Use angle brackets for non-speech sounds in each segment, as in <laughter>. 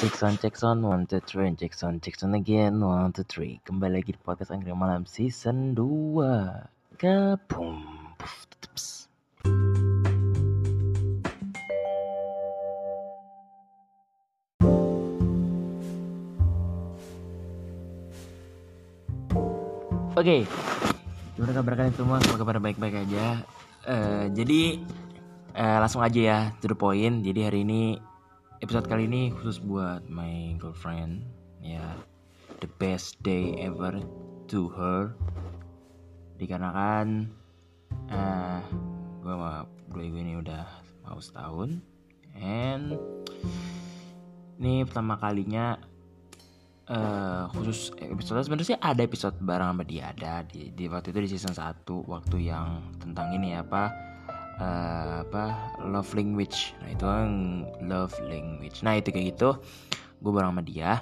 Cek sound, one, two, three, cek sound, cek again, one, two, three. Kembali lagi di podcast Anggrek Malam season 2. Kapum. Oke, gimana kabar kalian semua? Semoga kabar baik-baik aja. Eh, jadi eh, langsung aja ya to the point. Jadi hari ini episode kali ini khusus buat my girlfriend ya. The best day ever to her. Dikarenakan eh gue sama gue ini udah mau setahun. And ini pertama kalinya eh khusus episode sebenarnya sih ada episode bareng sama dia ada di, di waktu itu di season 1 waktu yang tentang ini apa eh, apa love language. Nah itu kan love language. Nah itu kayak gitu. Gue bareng sama dia.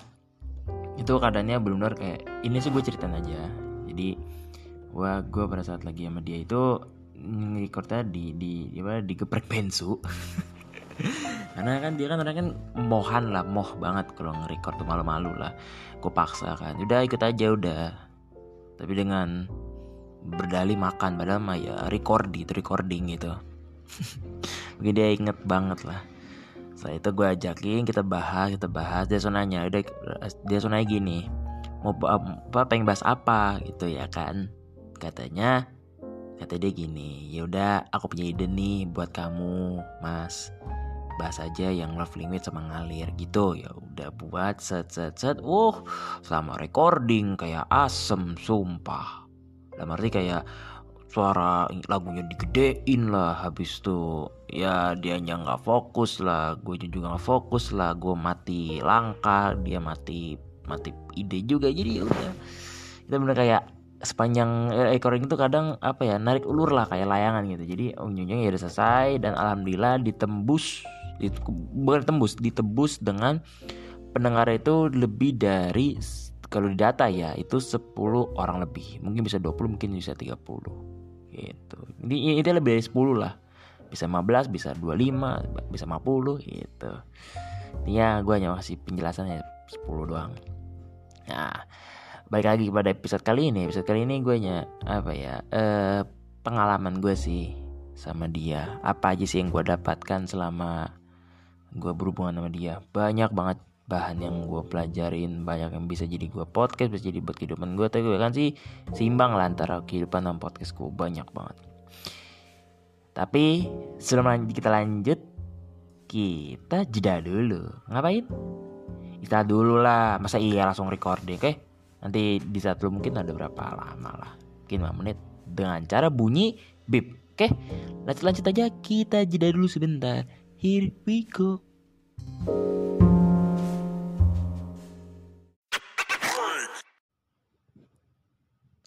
Itu keadaannya belum benar kayak ini sih gue ceritain aja. Jadi gue gue pada saat lagi sama dia itu recordnya di di apa digeprek bensu. <laughs> Karena kan dia kan orang kan mohan lah moh banget kalau nge-record tuh malu-malu lah. Gue paksa kan udah ikut aja udah. Tapi dengan berdalih makan padahal mah ya recording itu recording gitu Mungkin dia inget banget lah. Setelah itu gue ajakin kita bahas kita bahas. Dia sonanya udah dia sonanya gini mau apa pengen bahas apa? Gitu ya kan. Katanya kata dia gini ya udah aku punya ide nih buat kamu mas. Bahas aja yang love language sama ngalir. Gitu. Ya udah buat set set set. Uh selama recording kayak asem sumpah. Dalam arti kayak suara lagunya digedein lah habis tuh ya dianya nggak fokus lah gue juga nggak fokus lah gue mati langkah dia mati mati ide juga jadi ya kita bener kayak sepanjang eh, recording itu kadang apa ya narik ulur lah kayak layangan gitu. Jadi ujung-ujungnya ya udah selesai dan alhamdulillah ditembus itu bukan tembus ditebus dengan pendengar itu lebih dari kalau di data ya itu 10 orang lebih. Mungkin bisa 20 mungkin bisa 30 gitu. Ini itu lebih dari 10 lah. Bisa 15 bisa 25 bisa 50 gitu. Ya gue hanya kasih penjelasannya 10 doang. Nah balik lagi pada episode kali ini. Episode kali ini gue nya apa ya eh, pengalaman gue sih sama dia. Apa aja sih yang gue dapatkan selama gue berhubungan sama dia. Banyak banget bahan yang gue pelajarin banyak yang bisa jadi gue podcast bisa jadi buat kehidupan gue tapi gue kan sih seimbang lah antara kehidupan dan podcast gue banyak banget. Tapi sebelum kita lanjut kita jeda dulu. Ngapain? Kita dulu lah. Masa iya langsung recording oke? Nanti di saat lu mungkin ada berapa lama lah. Mungkin 5 menit. Dengan cara bunyi bip oke? Lanjut lanjut aja. Kita jeda dulu sebentar. Here we go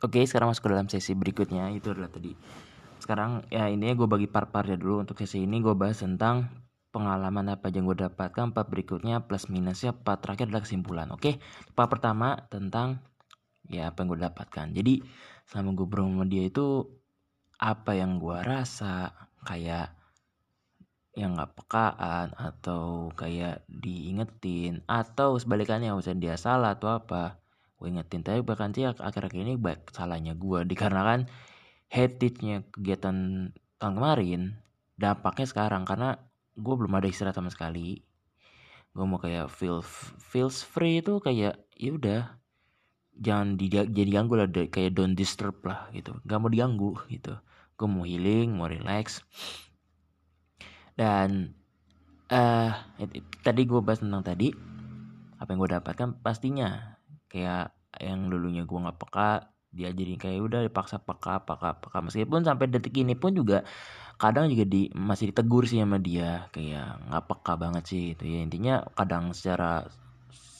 Oke, sekarang masuk ke dalam sesi berikutnya itu adalah tadi. Sekarang ya ini gue bagi part-partnya dulu untuk sesi ini gue bahas tentang pengalaman apa yang gue dapatkan, part berikutnya plus minusnya, part terakhir adalah kesimpulan. Oke, part pertama tentang ya apa yang gue dapatkan. Jadi selama gue bersama sama dia itu apa yang gue rasa kayak yang nggak pekaan atau kayak diingetin atau sebalikannya misalnya dia salah atau apa gue ingetin tapi bahkan sih ak- akhir-akhir ini baik salahnya gue <laughs> dikarenakan heritage-nya kegiatan tahun kemarin dampaknya sekarang karena gue belum ada istirahat sama sekali. Gue mau kayak feel feels free itu kayak ya udah jangan di, jadi ganggu lah kayak don't disturb lah gitu. Nggak mau diganggu gitu. Gue mau healing mau relax. Dan eh it- tadi gue bahas tentang tadi apa yang gue dapatkan pastinya kayak yang dulunya gue nggak peka dia jadi kayak udah dipaksa peka peka peka. Meskipun sampai detik ini pun juga kadang juga di masih ditegur sih sama dia kayak nggak peka banget sih itu ya. Intinya kadang secara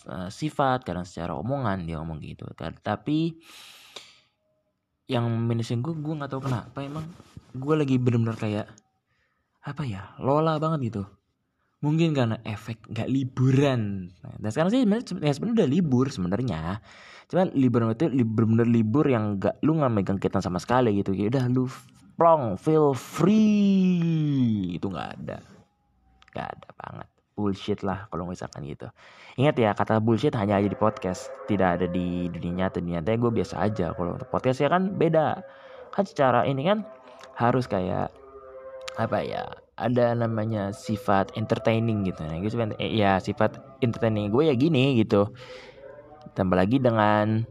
uh, sifat kadang secara omongan dia ngomong gitu. Tapi yang minusnya gue gue nggak tahu kenapa emang gue lagi bener-bener kayak apa ya lola banget gitu mungkin karena efek nggak liburan. Nah, dan sekarang sih sebenarnya ya udah libur sebenarnya. Cuman liburan itu li- bener-bener libur yang nggak lu nggak megang kegiatan sama sekali gitu. Ya udah lu plong feel free. Itu nggak ada. Nggak ada banget. Bullshit lah kalau misalkan gitu. Ingat ya kata bullshit hanya aja di podcast. Tidak ada di dunia nyata. Dunia nyata gue biasa aja. Kalau untuk podcast ya kan beda. Kan secara ini kan harus kayak apa ya ada namanya sifat entertaining gitu. Nah gitu eh, ya sifat entertaining gue ya gini gitu. Tambah lagi dengan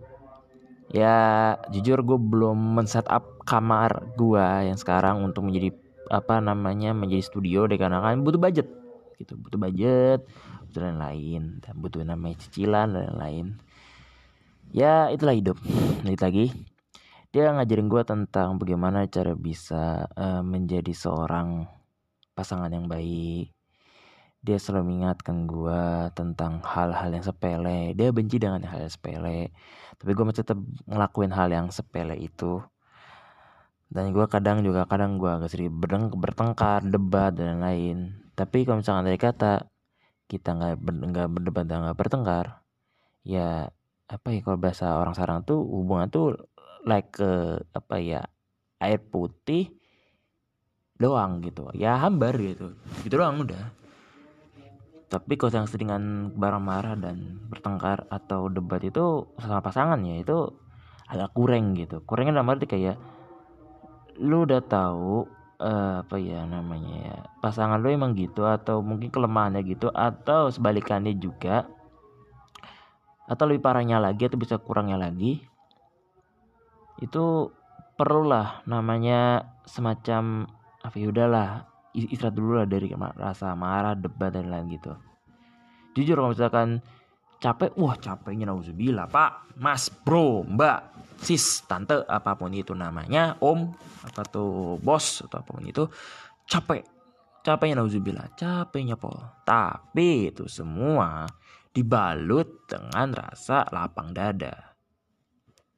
ya jujur gue belum men up kamar gue yang sekarang untuk menjadi apa namanya menjadi studio dikarenakan butuh budget gitu. Butuh budget butuh lain-lain. Dan butuh namanya cicilan dan lain-lain. Ya itulah hidup. Lagi lagi. Dia ngajarin gue tentang bagaimana cara bisa uh, menjadi seorang pasangan yang baik. Dia selalu mengingatkan gue tentang hal-hal yang sepele. Dia benci dengan hal yang sepele. Tapi gue masih tetap ngelakuin hal yang sepele itu. Dan gue kadang juga kadang gue agak sering bertengkar debat dan lain tapi kalau misalkan dari kata kita nggak nggak berdebat dan nggak bertengkar ya apa ya kalau bahasa orang sekarang tuh hubungan tuh like ke apa ya air putih doang gitu. Ya hambar gitu. Gitu doang udah. Tapi kalau yang seringan barang marah dan bertengkar atau debat itu sama pasangan ya itu agak kurang gitu. Kurangnya dalam arti kayak lu udah tahu uh, apa ya namanya ya pasangan lu emang gitu atau mungkin kelemahannya gitu atau sebalikannya juga atau lebih parahnya lagi atau bisa kurangnya lagi itu perlulah namanya semacam apa ya udahlah istirahat dulu lah dari rasa marah debat dan lain gitu. Jujur kalau misalkan capek wah capeknya nauzubillah pak. Mas bro mbak sis tante apa pun itu namanya om apa tuh bos atau apa pun itu capek. Capeknya nauzubillah capeknya pol tapi itu semua dibalut dengan rasa lapang dada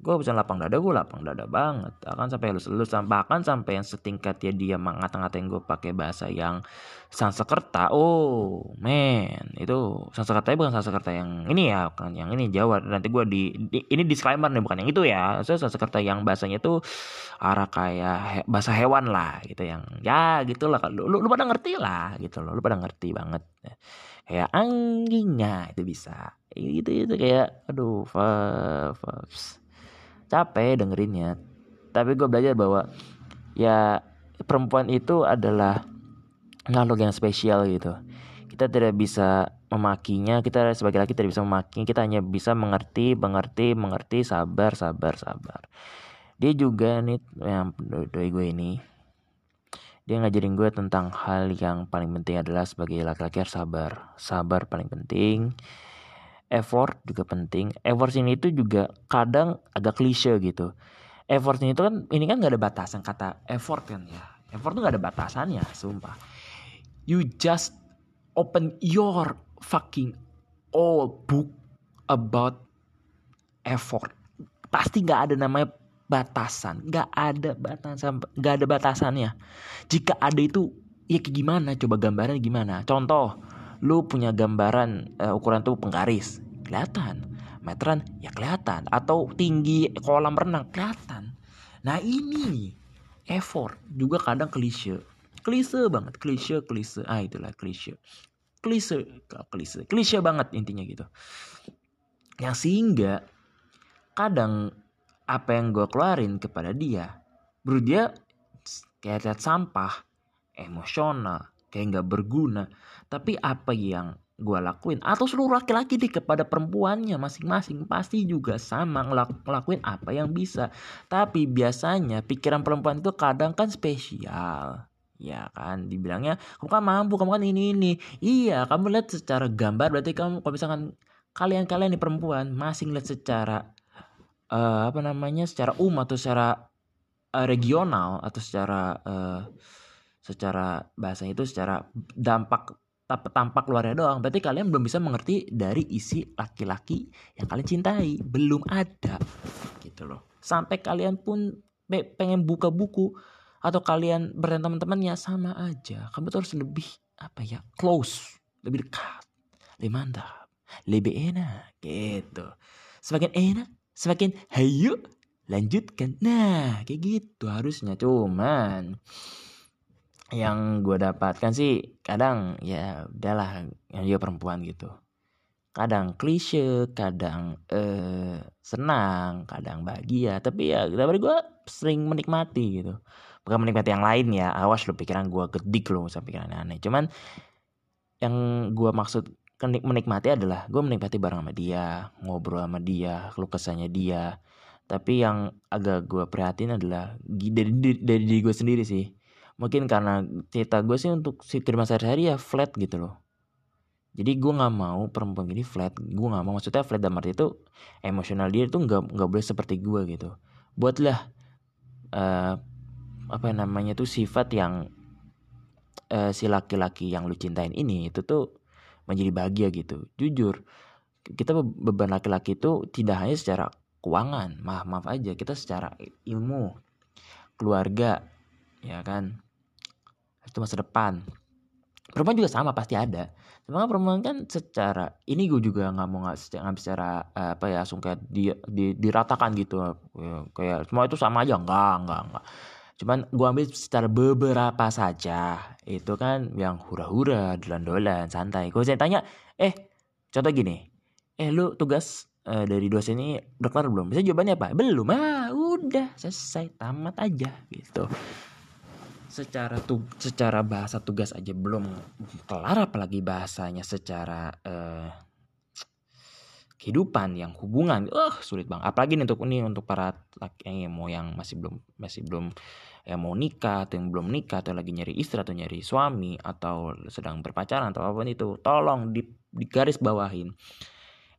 gue bisa lapang dada gue lapang dada banget. Akan sampai halus halus bahkan sampai yang setingkat ya dia mengata-ngatain gue pakai bahasa yang Sanskerta oh man. Itu Sanskerta bukan Sanskerta yang ini ya kan yang ini Jawa. Nanti gue di, di ini disclaimer nih bukan yang itu ya. So Sanskerta yang bahasanya tuh arah kayak he, bahasa hewan lah gitu. Yang ya gitulah lu, lu, lu pada ngerti lah gitu loh. Lu pada ngerti banget. Kayak anjingnya itu bisa. Itu itu kayak aduh fa, capek dengerinnya. Tapi gue belajar bahwa ya perempuan itu adalah makhluk yang spesial gitu. Kita tidak bisa memakinya kita sebagai laki tidak bisa memaki kita hanya bisa mengerti mengerti mengerti sabar sabar sabar. Dia juga nih yang doi gue ini dia ngajarin gue tentang hal yang paling penting adalah sebagai laki-laki harus sabar. Sabar paling penting effort juga penting. Effort ini itu juga kadang agak klise gitu. Effort ini itu kan ini kan nggak ada batasan kata effort kan ya. Effort tuh nggak ada batasannya sumpah. You just open your fucking all book about effort. Pasti nggak ada namanya batasan. Nggak ada batasan nggak ada batasannya. Jika ada itu ya kayak gimana? Coba gambarnya gimana? Contoh lu punya gambaran uh, ukuran tuh penggaris kelihatan. Meteran ya kelihatan. Atau tinggi kolam renang kelihatan. Nah ini effort. Juga kadang klise. Klise banget klise klise. Ah itulah klise. Klise klise. Klise banget intinya gitu. Yang sehingga kadang apa yang gue keluarin kepada dia bro dia kayak lihat sampah emosional kayak nggak berguna. Tapi apa yang gue lakuin? Atau seluruh laki-laki deh kepada perempuannya masing-masing pasti juga sama ngelak ngelakuin apa yang bisa. Tapi biasanya pikiran perempuan itu kadang kan spesial. Ya kan? Dibilangnya kamu kan mampu kamu kan ini ini. Iya kamu lihat secara gambar berarti kamu kalau misalkan kalian-kalian di perempuan masing lihat secara uh, apa namanya secara umum atau secara uh, regional atau secara uh, secara bahasa itu secara dampak tampak luarnya doang. Berarti kalian belum bisa mengerti dari isi laki-laki yang kalian cintai. Belum ada. Gitu loh. Sampai kalian pun pengen buka buku atau kalian bertemu teman-temannya sama aja. Kamu tuh harus lebih apa ya close. Lebih dekat. Lebih mantap. Lebih enak. Gitu. Semakin enak semakin hayu lanjutkan. Nah kayak gitu harusnya. Cuman yang gue dapatkan sih kadang ya udahlah yang juga perempuan gitu. Kadang klise kadang eh, senang kadang bahagia. Tapi ya tapi gue sering menikmati gitu. Bukan menikmati yang lain ya awas lo pikiran gue gedik lo usah pikiran aneh. Cuman yang gue maksud menikmati adalah gue menikmati bareng sama dia ngobrol sama dia lu kesannya dia. Tapi yang agak gue prihatin adalah dari dari, dari gue sendiri sih mungkin karena cerita gue sih untuk si kehidupan sehari-hari ya flat gitu loh. Jadi gue nggak mau perempuan gini flat. Gue nggak mau maksudnya flat dalam arti itu emosional dia itu nggak nggak boleh seperti gue gitu. Buatlah uh, apa namanya tuh sifat yang uh, si laki-laki yang lu cintain ini itu tuh menjadi bahagia gitu. Jujur kita beban laki-laki itu tidak hanya secara keuangan maaf maaf aja kita secara ilmu keluarga ya kan itu masa depan. Perempuan juga sama pasti ada. Cuma perempuan kan secara ini gue juga nggak mau nggak secara, secara uh, apa ya langsung kayak di, di, diratakan gitu. Ya, kayak semua itu sama aja. Enggak enggak enggak cuman gue ambil secara beberapa saja. Itu kan yang hura-hura dolan-dolan santai. Gue saya tanya eh contoh gini. Eh lu tugas uh, dari dosen ini udah belum? Bisa jawabannya apa? Belum. Ah udah selesai. Tamat aja gitu secara tu secara bahasa tugas aja belum kelar apalagi bahasanya secara uh, kehidupan yang hubungan. Uh sulit banget. Apalagi nih untuk ini untuk para laki yang mau yang masih belum masih belum yang mau nikah atau yang belum nikah atau lagi nyari istri atau nyari suami atau sedang berpacaran atau apa pun itu tolong di, di garis bawahin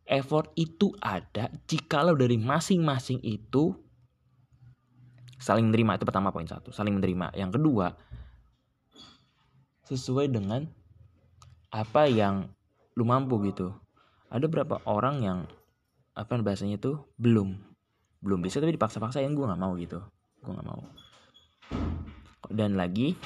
effort itu ada jikalau dari masing-masing itu saling menerima itu pertama poin satu. Saling menerima. Yang kedua sesuai dengan apa yang lu mampu gitu. Ada berapa orang yang apa bahasanya tuh belum. Belum bisa tapi dipaksa-paksa yang gue nggak mau gitu. Gue nggak mau. Dan lagi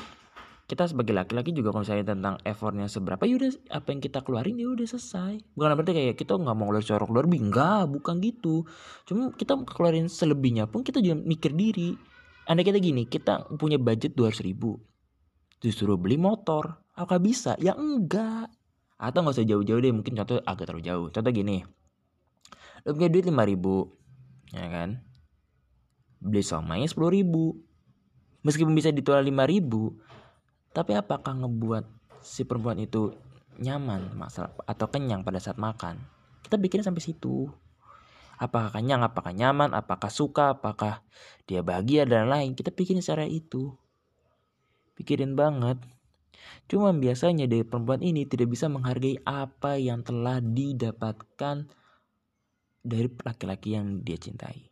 kita sebagai laki-laki juga kalau misalnya tentang effortnya seberapa ya udah apa yang kita keluarin ya udah selesai. Bukan berarti kayak kita nggak mau ngeluarin corok lebih enggak bukan gitu. Cuma kita keluarin selebihnya pun kita juga mikir diri. Anda kita gini kita punya budget 200 ribu disuruh beli motor. Apakah bisa? Ya enggak. Atau nggak usah jauh-jauh deh mungkin contoh agak terlalu jauh. Contoh gini lo punya duit 5 ribu ya kan? Beli somai 10 ribu. Meskipun bisa ditual 5 ribu tapi apakah ngebuat si perempuan itu nyaman masalah atau kenyang pada saat makan? Kita bikin sampai situ. Apakah kenyang, apakah nyaman, apakah suka, apakah dia bahagia dan lain. Kita bikin secara itu. Pikirin banget. Cuma biasanya dari perempuan ini tidak bisa menghargai apa yang telah didapatkan dari laki-laki yang dia cintai.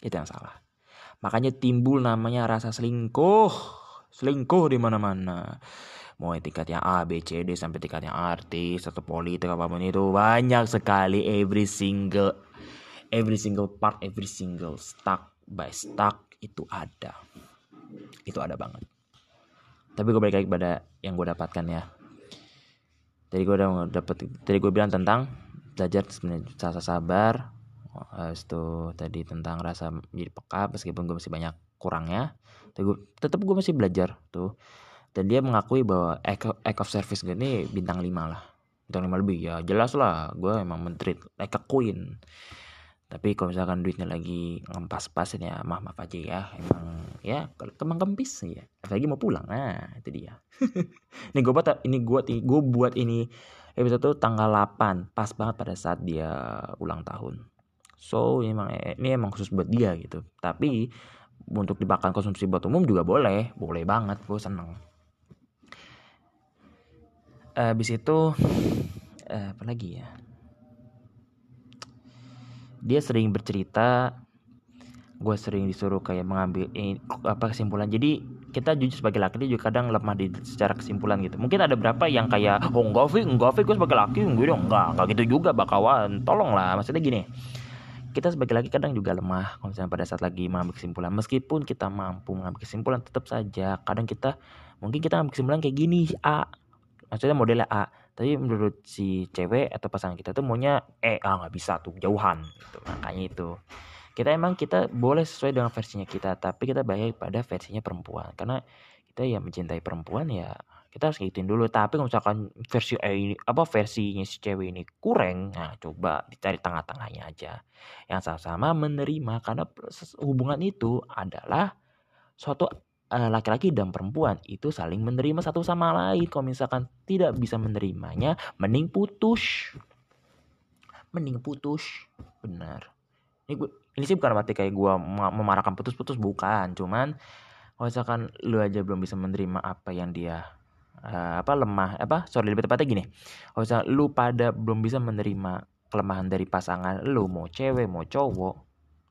Itu yang salah. Makanya timbul namanya rasa selingkuh selingkuh di mana-mana. Mau tingkatnya A, B, C, D sampai tingkatnya artis atau politik apa pun itu banyak sekali every single every single part every single stuck by stuck itu ada. Itu ada banget. Tapi gue balik lagi pada yang gue dapatkan ya. Tadi gue udah dapet tadi gue bilang tentang belajar rasa sabar Habis itu tadi tentang rasa menjadi peka meskipun gue masih banyak kurangnya tetap gue masih belajar tuh. Dan dia mengakui bahwa act of service gue ini bintang 5 lah. Bintang 5 lebih ya jelas lah gue emang menteri like a queen. Tapi kalau misalkan duitnya lagi ngempas-pasin ya maaf maaf aja ya emang ya kemang kempis ya lagi mau pulang nah itu dia. <laughs> Ini gue buat ini gue gue buat ini episode tuh tanggal 8 pas banget pada saat dia ulang tahun. So ini emang ini emang khusus buat dia gitu. Tapi untuk dimakan konsumsi buat umum juga boleh. Boleh banget gue seneng. Habis itu uh, apa lagi ya? Dia sering bercerita gue sering disuruh kayak mengambil ini, apa kesimpulan. Jadi kita jujur sebagai laki juga kadang lemah di secara kesimpulan gitu. Mungkin ada berapa yang kayak oh enggak Fi enggak gue sebagai laki gue enggak enggak gitu juga bakawan. Tolong lah maksudnya gini kita sebagai laki kadang juga lemah kalau misalnya pada saat lagi mengambil kesimpulan. Meskipun kita mampu mengambil kesimpulan tetap saja kadang kita mungkin kita mengambil kesimpulan kayak gini A. Maksudnya modelnya A. Tapi menurut si cewek atau pasangan kita tuh maunya eh ah nggak bisa tuh jauhan gitu. Makanya itu. Kita emang kita boleh sesuai dengan versinya kita tapi kita baik pada versinya perempuan. Karena kita ya mencintai perempuan ya kita harus ngikutin dulu. Tapi kalau misalkan versi eh, ini apa versinya si cewek ini kurang nah coba dicari tengah-tengahnya aja. Yang sama-sama menerima karena hubungan itu adalah suatu eh, laki-laki dan perempuan. Itu saling menerima satu sama lain. Kalau misalkan tidak bisa menerimanya mending putus. Mending putus. Benar. Ini gue ini sih bukan berarti kayak gue memarahkan putus-putus. Bukan. Cuman kalau misalkan lu aja belum bisa menerima apa yang dia uh, apa lemah apa sorry lebih tepatnya gini. Kalau misalnya lu pada belum bisa menerima kelemahan dari pasangan lu mau cewek mau cowok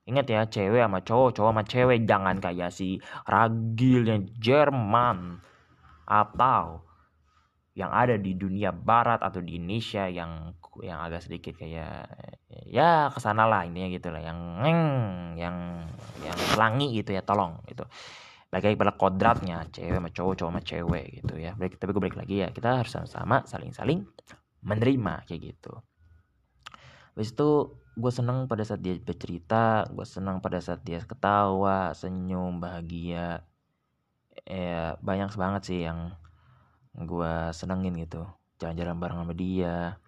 ingat ya cewek sama cowok cowok sama cewek jangan kayak si ragil yang Jerman atau yang ada di dunia barat atau di Indonesia yang yang agak sedikit kayak ya ke sana lah intinya gitu lah yang yang yang pelangi gitu ya tolong gitu lagi pada kodratnya cewek sama cowok cowok sama cewek gitu ya. Tapi gue balik lagi ya kita harus sama-sama saling-saling menerima kayak gitu. Habis itu gue seneng pada saat dia bercerita gue seneng pada saat dia ketawa senyum bahagia. Ya banyak banget sih yang gue senengin gitu. Jalan-jalan bareng sama dia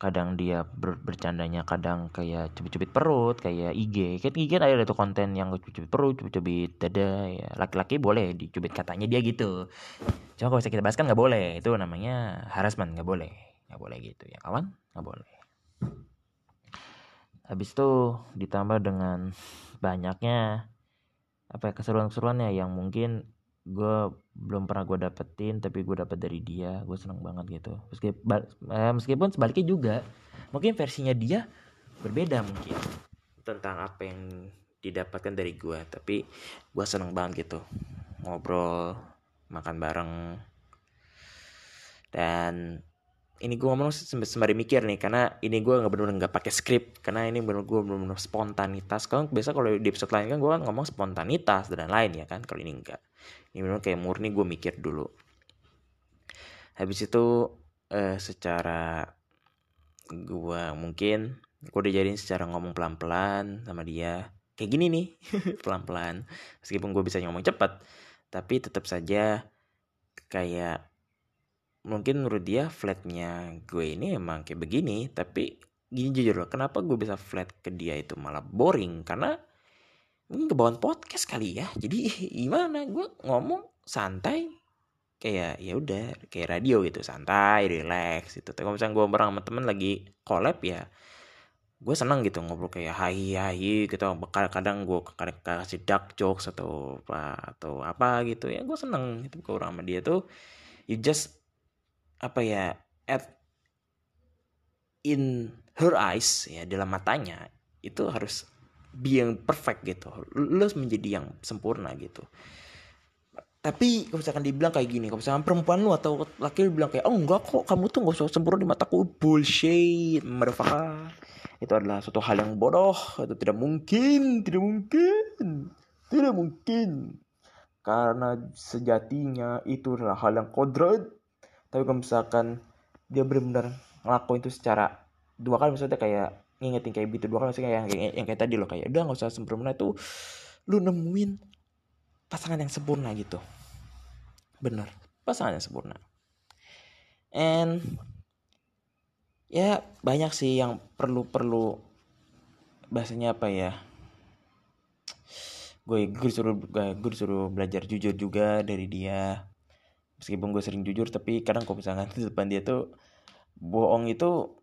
kadang dia ber bercandanya kadang kayak cubit-cubit perut kayak IG kayak IG kan ada tuh konten yang cubit-cubit perut cubit-cubit dada ya laki-laki boleh dicubit katanya dia gitu. Cuma kalau kita bahas kan nggak boleh. Itu namanya harassment nggak boleh. Nggak boleh gitu ya kawan? Nggak boleh. Habis itu ditambah dengan banyaknya apa ya keseruan-keseruannya yang mungkin gue belum pernah gue dapetin tapi gue dapet dari dia. Gue seneng banget gitu. Meskipun eh, meskipun sebaliknya juga mungkin versinya dia berbeda mungkin tentang apa yang didapatkan dari gue tapi gue seneng banget gitu ngobrol makan bareng. Dan ini gue ngomong sembari mikir nih karena ini gue nggak benar nggak pakai skrip. Karena ini benar gue benar spontanitas. Kalau biasa kalau di episode lain kan gue kan ngomong spontanitas dan lain ya kan kalau ini enggak ini benar kayak murni gue mikir dulu. Habis itu eh, secara gue mungkin gue udah jadiin secara ngomong pelan-pelan sama dia. Kayak gini nih <laughs> pelan-pelan. Meskipun gue bisa ngomong cepat tapi tetap saja kayak mungkin menurut dia flatnya gue ini emang kayak begini tapi gini jujur loh kenapa gue bisa flat ke dia itu malah boring? Karena mungkin kebawaan podcast kali ya. Jadi <laughs> gimana? Gue ngomong santai kayak ya udah kayak radio gitu. Santai relax gitu. Tapi kalau misalnya gue bareng sama temen lagi collab ya gue seneng gitu ngobrol kayak hai hai gitu kadang gue kadang kasih dark jokes atau apa atau apa gitu ya gue seneng. Gitu kalau sama dia tuh you just apa ya at in her eyes ya dalam matanya itu harus be yang perfect gitu. Lo menjadi yang sempurna gitu. Tapi kalau misalkan dibilang kayak gini kalau misalkan perempuan lu atau laki lu bilang kayak oh enggak kok kamu tuh gak usah sempurna di mataku. Bullshit motherfucker. Itu adalah suatu hal yang bodoh itu tidak mungkin tidak mungkin tidak mungkin. Karena sejatinya itu adalah hal yang kodrat. Tapi kalau misalkan dia benar-benar ngelakuin itu secara dua kali misalnya kayak ngingetin kayak gitu dua kali yang, yang, yang kayak tadi loh kayak udah nggak usah sempurna itu lu nemuin pasangan yang sempurna gitu. Bener pasangan yang sempurna. And ya banyak sih yang perlu perlu bahasanya apa ya gue gue disuruh gue disuruh belajar jujur juga dari dia. Meskipun gue sering jujur tapi kadang kalau misalnya di depan dia tuh bohong itu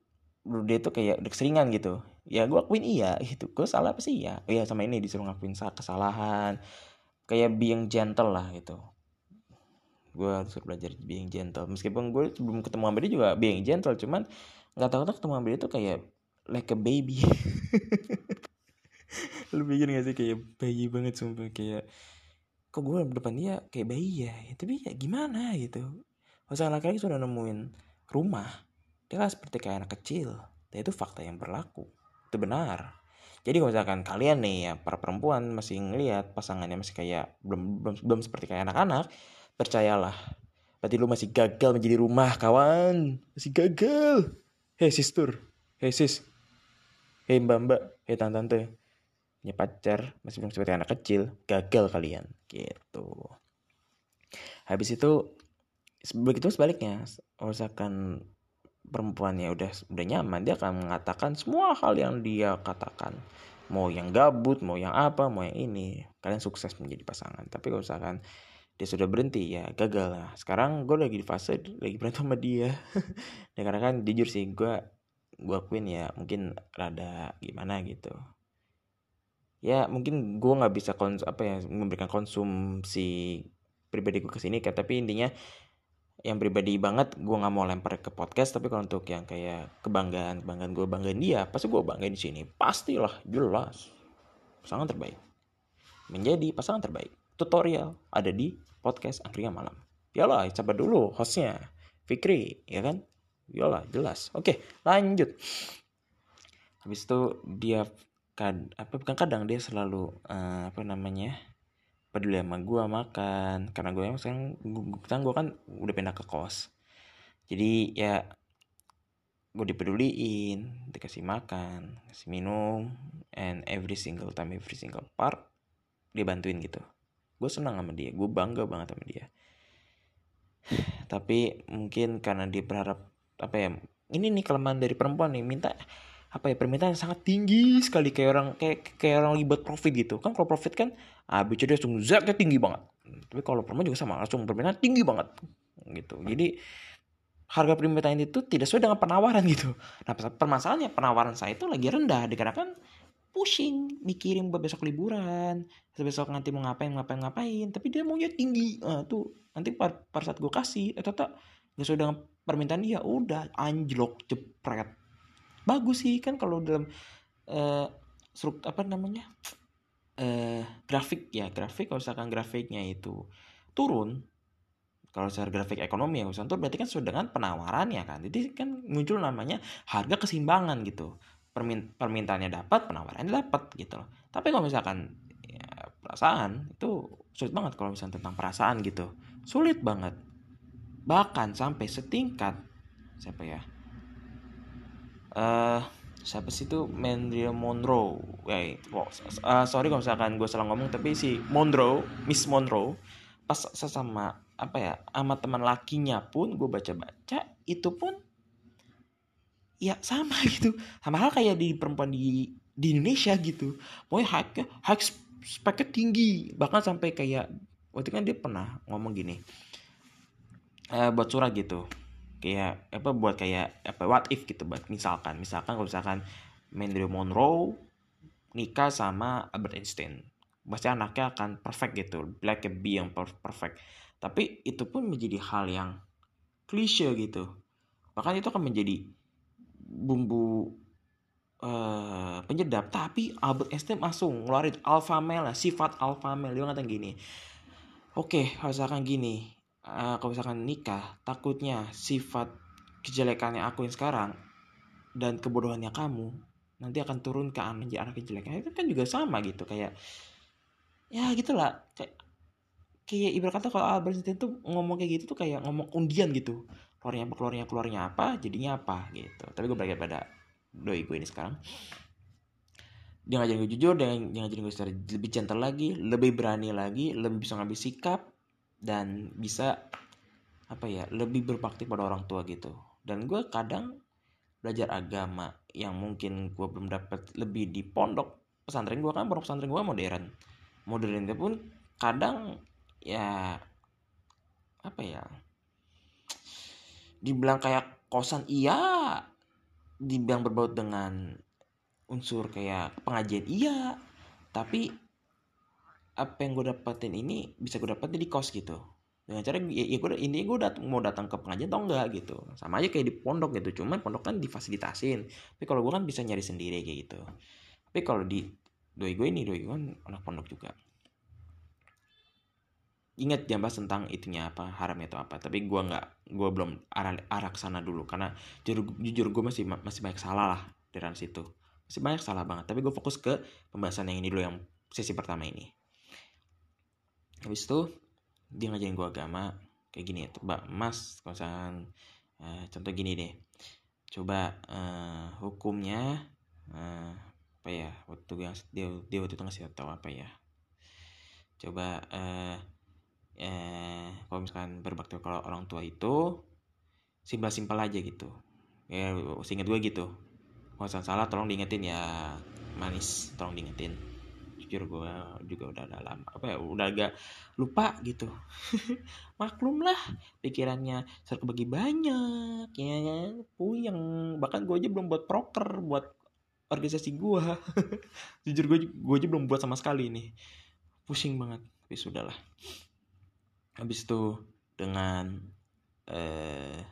dia tuh kayak udah keseringan gitu. Ya gue akuin iya. Gitu gue salah apa sih? Ya iya sama ini disuruh ngakuin kesalahan. Kayak being gentle lah gitu. Gue harus belajar being gentle. Meskipun gue sebelum ketemu sama dia juga being gentle cuman nggak tahu tuh ketemu sama dia tuh kayak like a baby. <laughs> Lu mikir gak sih? Kayak bayi banget sumpah. Kayak kok gue depan dia kayak bayi ya, ya? Tapi ya gimana? Gitu. Masalah laki-laki sudah nemuin rumah dia kan seperti kayak anak kecil. Dan itu fakta yang berlaku. Itu benar. Jadi kalau misalkan kalian nih ya para perempuan masih ngelihat pasangannya masih kayak belum belum belum seperti kayak anak-anak percayalah. Berarti lu masih gagal menjadi rumah kawan. Masih gagal. Hei sister hei sis. Hei mbak mbak. Hei tante tante punya pacar masih belum seperti anak kecil gagal kalian. Gitu. Habis itu begitu sebaliknya. Misalkan perempuannya udah udah nyaman dia akan mengatakan semua hal yang dia katakan. Mau yang gabut mau yang apa mau yang ini kalian sukses menjadi pasangan. Tapi kalau misalkan dia sudah berhenti ya gagal lah. Sekarang gue lagi di fase lagi berantem sama dia. <laughs> Dan karena kan jujur sih gue gue akuin ya mungkin rada gimana gitu. Ya mungkin gue nggak bisa kons apa ya memberikan konsumsi pribadi gue ke sini kayak tapi intinya yang pribadi banget gue nggak mau lempar ke podcast tapi kalau untuk yang kayak kebanggaan kebanggaan gue banggain dia pasti gue banggain di sini. Pastilah jelas. Pasangan terbaik. Menjadi pasangan terbaik. Tutorial ada di podcast angkringan malam. Yalah, coba dulu hostnya? Fikri ya kan? Yalah, jelas. Oke lanjut. Habis itu dia kad apa bukan kadang dia selalu uh, apa namanya peduli sama gue makan. Karena gue emang sekarang gue kan udah pindah ke kos. Jadi ya gue dipeduliin dikasih makan kasih minum and every single time every single part dia bantuin gitu. Gue senang sama dia gue bangga banget sama dia. <sighs> Tapi mungkin karena dia berharap apa ya ini nih kelemahan dari perempuan nih minta apa ya permintaan yang sangat tinggi sekali. Kayak orang kayak kayak orang lagi buat profit gitu. Kan kalau profit kan ah dia langsung zaknya tinggi banget. Tapi kalau perempuan juga sama langsung permintaan tinggi banget. Gitu. Jadi harga permintaan itu tidak sesuai dengan penawaran gitu. Nah permasalahannya penawaran saya itu lagi rendah. Dikarenakan pusing mikirin buat besok liburan besok nanti mau ngapain ngapain ngapain. Tapi dia maunya tinggi. Nah, tuh nanti par, par saat gue kasih tak nggak sesuai dengan permintaan dia. Udah anjlok jepret bagus sih kan kalau dalam uh, struk apa namanya uh, grafik ya grafik kalau misalkan grafiknya itu turun kalau secara grafik ekonomi ya misalkan berarti kan sudah dengan penawarannya kan. Jadi kan muncul namanya harga keseimbangan gitu. Permin permintaannya dapat penawarannya dapat gitu loh. Tapi kalau misalkan ya, perasaan itu sulit banget kalau misalnya tentang perasaan gitu. Sulit banget. Bahkan sampai setingkat siapa ya uh, siapa sih itu Marilyn Monroe. Ya uh, sorry kalau misalkan gue salah ngomong tapi si Monroe Miss Monroe pas sesama apa ya sama teman lakinya pun gue baca-baca itu pun ya sama <laughs> gitu. Sama hal kayak di perempuan di di Indonesia gitu. Pokoknya hak hak speknya tinggi. Bahkan sampai kayak waktu kan dia pernah ngomong gini uh, buat surat gitu kayak apa buat kayak apa what if gitu buat misalkan misalkan kalau misalkan Marilyn Monroe nikah sama Albert Einstein pasti anaknya akan perfect gitu like a bee yang perfect. Tapi itu pun menjadi hal yang klise gitu. Bahkan itu akan menjadi bumbu uh, penyedap. Tapi Albert Einstein langsung ngeluarin alpha male sifat alpha male. Dia ngatakan gini oke okay, misalkan gini uh, kalau misalkan nikah takutnya sifat kejelekannya aku yang sekarang dan kebodohannya kamu nanti akan turun ke anak anak kejelekan. Itu kan juga sama gitu kayak ya gitulah kayak kayak ibarat kata kalau Albert Einstein tuh ngomong kayak gitu tuh kayak ngomong undian gitu. Keluarnya apa keluarnya keluarnya apa jadinya apa gitu. Tapi gue belajar pada doi gue ini sekarang. Dia ngajarin gue jujur dia, dia ngajarin gue secara lebih gentle lagi lebih berani lagi lebih bisa ngambil sikap dan bisa apa ya lebih berbakti pada orang tua gitu. Dan gue kadang belajar agama yang mungkin gue belum dapat lebih di pondok pesantren gue kan pondok pesantren gue modern. Modern itu pun kadang ya apa ya dibilang kayak kosan iya. Dibilang berbaut dengan unsur kayak pengajian iya. Tapi apa yang gue dapetin ini bisa gue dapetin di kos gitu. Dengan cara ya, ya gue ini gue dat mau datang ke pengajian atau enggak gitu. Sama aja kayak di pondok gitu cuman pondok kan difasilitasin. Tapi kalau gue kan bisa nyari sendiri kayak gitu. Tapi kalau di doi gue ini doi gue kan anak pondok juga. Ingat jangan bahas tentang itunya apa haramnya atau apa. Tapi gue nggak gue belum arah arah sana dulu. Karena jujur jujur gue masih masih banyak salah lah dari situ. Masih banyak salah banget. Tapi gue fokus ke pembahasan yang ini dulu yang sesi pertama ini habis itu dia ngajarin gue agama kayak gini ya coba mas kalau uh, contoh gini deh. Coba uh, hukumnya uh, apa ya waktu yang dia dia waktu itu ngasih tahu apa ya. Coba uh, eh kalau misalkan berbakti kalau orang tua itu simpel-simpel aja gitu. Ya seingat gue gitu. Kalau salah tolong diingetin ya manis tolong diingetin jujur gue juga udah dalam apa ya udah agak lupa gitu. <laughs> Maklum lah pikirannya serba bagi banyak ya kan? Puyeng. Bahkan gue aja belum buat proker buat organisasi gue <laughs> jujur gue gue aja belum buat sama sekali nih. Pusing banget tapi sudahlah. Habis itu dengan eh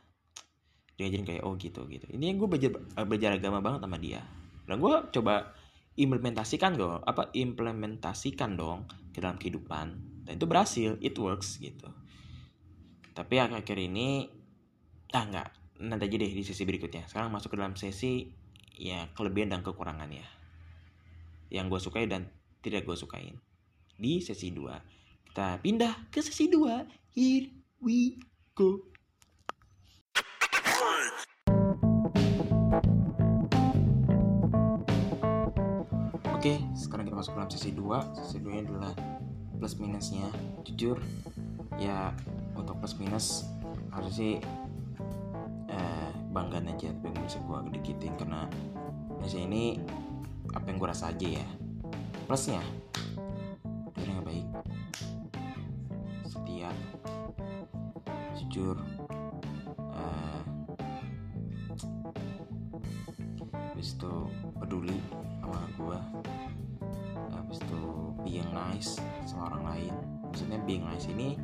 diajarin kayak oh gitu gitu. Ini gue belajar belajar agama banget sama dia. Dan gue coba implementasikan dong apa implementasikan dong ke dalam kehidupan. Dan itu berhasil it works gitu. Tapi akhir-akhir ini ah nggak nanti aja deh di sesi berikutnya. Sekarang masuk ke dalam sesi ya kelebihan dan kekurangannya. Yang gue sukai dan tidak gue sukain. Di sesi 2 kita pindah ke sesi 2 here we go sekarang kita masuk dalam sesi 2 Sesi 2 adalah plus minusnya. Jujur, ya untuk plus minus harus sih eh, banggaan aja Tapi bisa gue dikitin Karena Indonesia ini apa yang gue rasa aja ya. Plusnya Dia yang baik. Setia. Jujur eh, Habis itu peduli sama gue habis itu being nice sama orang lain. Maksudnya being nice ini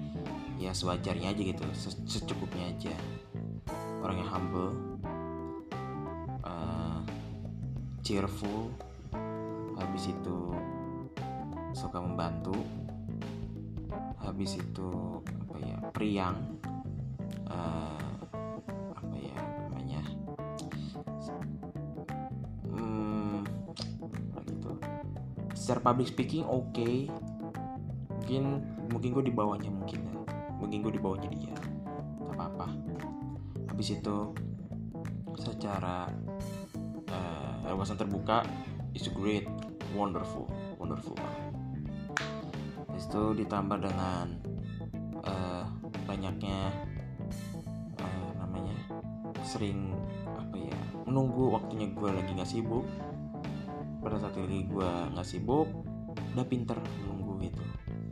ya sewajarnya aja gitu secukupnya aja. Orang yang humble uh, cheerful habis itu suka membantu habis itu apa ya priang uh, secara public speaking oke. Okay. mungkin mungkin gue di bawahnya mungkin ya. Mungkin gue di bawahnya dia. Tak apa apa habis itu secara uh, terbuka is great wonderful wonderful. Habis itu ditambah dengan uh, banyaknya uh, namanya sering apa ya menunggu waktunya gue lagi nggak sibuk pada saat ini gue nggak sibuk udah pinter nunggu gitu